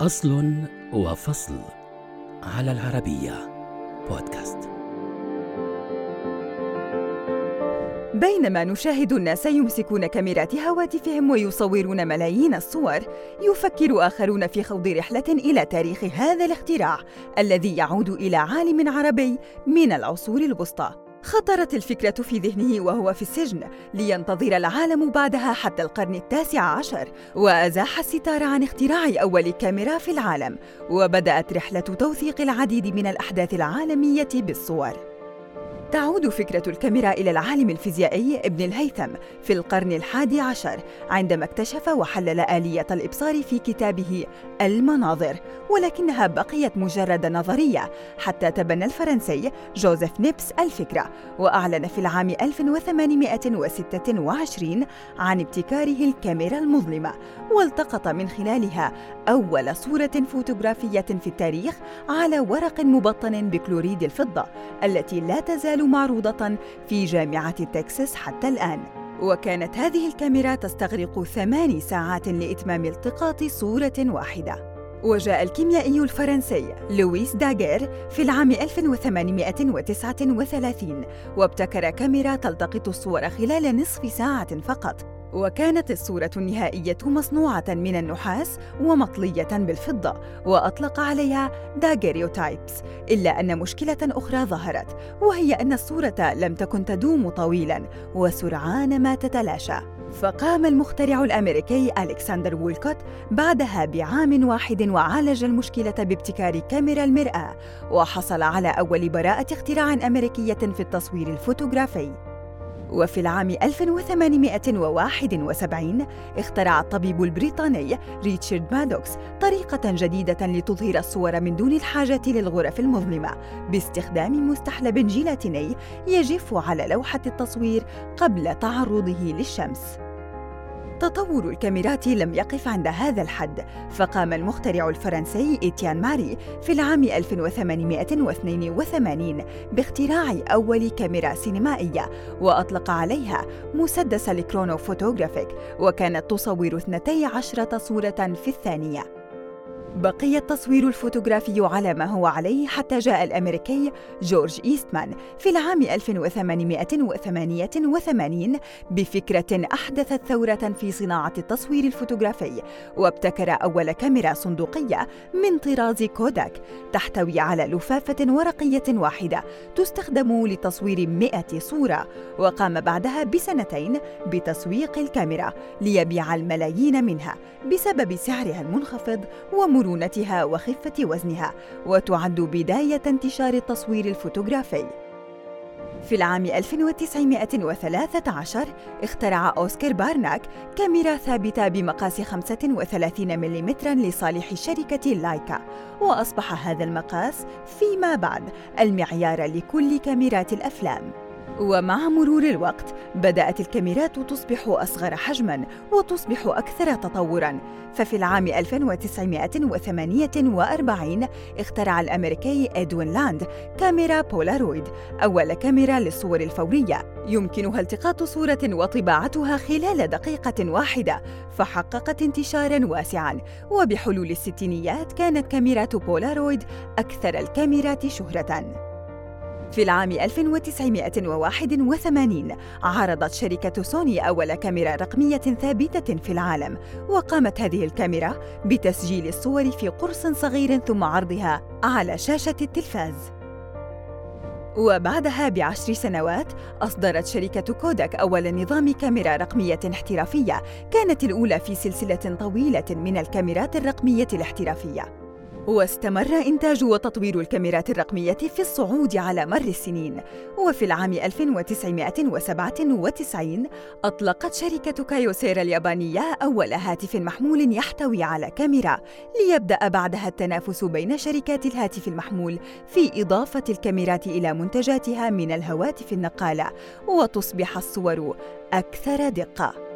أصل وفصل على العربية بودكاست. بينما نشاهد الناس يمسكون كاميرات هواتفهم ويصورون ملايين الصور يفكر آخرون في خوض رحلة إلى تاريخ هذا الاختراع الذي يعود إلى عالم عربي من العصور الوسطى. خطرت الفكرة في ذهنه وهو في السجن لينتظر العالم بعدها حتى القرن التاسع عشر وأزاح الستار عن اختراع أول كاميرا في العالم وبدأت رحلة توثيق العديد من الأحداث العالمية بالصور. تعود فكرة الكاميرا إلى العالم الفيزيائي ابن الهيثم في القرن الحادي عشر عندما اكتشف وحلل آلية الإبصار في كتابه المناظر ولكنها بقيت مجرد نظرية حتى تبنى الفرنسي جوزيف نيبس الفكرة وأعلن في العام 1826 عن ابتكاره الكاميرا المظلمة والتقط من خلالها أول صورة فوتوغرافية في التاريخ على ورق مبطن بكلوريد الفضة التي لا تزال معروضة في جامعة تكساس حتى الآن. وكانت هذه الكاميرا تستغرق ثماني ساعات لإتمام التقاط صورة واحدة. وجاء الكيميائي الفرنسي لويس داغير في العام 1839 وابتكر كاميرا تلتقط الصور خلال نصف ساعة فقط. وكانت الصورة النهائية مصنوعة من النحاس ومطلية بالفضة وأطلق عليها daguerreotypes إلا أن مشكلة أخرى ظهرت وهي أن الصورة لم تكن تدوم طويلاً وسرعان ما تتلاشى. فقام المخترع الأمريكي ألكسندر وولكوت بعدها بعام واحد وعالج المشكلة بابتكار كاميرا المرآة وحصل على أول براءة اختراع أمريكية في التصوير الفوتوغرافي. وفي العام 1871 اخترع الطبيب البريطاني ريتشارد مادوكس طريقة جديدة لتظهر الصور من دون الحاجة للغرف المظلمة باستخدام مستحلب جيلاتيني يجف على لوحة التصوير قبل تعرضه للشمس. تطور الكاميرات لم يقف عند هذا الحد فقام المخترع الفرنسي إتيان ماري في العام 1882 باختراع أول كاميرا سينمائية وأطلق عليها مسدس ال chronophotographic وكانت تصور 12 صورة في الثانية. بقي التصوير الفوتوغرافي على ما هو عليه حتى جاء الأمريكي جورج إيستمان في العام 1888 بفكرة أحدثت ثورة في صناعة التصوير الفوتوغرافي وابتكر أول كاميرا صندوقية من طراز كوداك تحتوي على لفافة ورقية واحدة تستخدم لتصوير 100 صورة وقام بعدها بسنتين بتسويق الكاميرا ليبيع الملايين منها بسبب سعرها المنخفض وم مرونتها وخفة وزنها وتعد بداية انتشار التصوير الفوتوغرافي. في العام 1913 اخترع أوسكار بارناك كاميرا ثابتة بمقاس 35 ملم لصالح شركة لايكا وأصبح هذا المقاس فيما بعد المعيار لكل كاميرات الأفلام. ومع مرور الوقت بدأت الكاميرات تصبح أصغر حجماً وتصبح أكثر تطوراً. ففي العام 1948 اخترع الأمريكي إدوين لاند كاميرا بولارويد أول كاميرا للصور الفورية. يمكنها التقاط صورة وطباعتها خلال دقيقة واحدة فحققت انتشاراً واسعاً. وبحلول الستينيات كانت كاميرا بولارويد أكثر الكاميرات شهرةً. في العام 1981 عرضت شركة سوني أول كاميرا رقمية ثابتة في العالم وقامت هذه الكاميرا بتسجيل الصور في قرص صغير ثم عرضها على شاشة التلفاز. وبعدها بعشر سنوات أصدرت شركة كوداك أول نظام كاميرا رقمية احترافية كانت الأولى في سلسلة طويلة من الكاميرات الرقمية الاحترافية. واستمر إنتاج وتطوير الكاميرات الرقمية في الصعود على مر السنين. وفي العام 1997 أطلقت شركة كايوسيرا اليابانية أول هاتف محمول يحتوي على كاميرا ليبدأ بعدها التنافس بين شركات الهاتف المحمول في إضافة الكاميرات إلى منتجاتها من الهواتف النقالة وتصبح الصور أكثر دقة.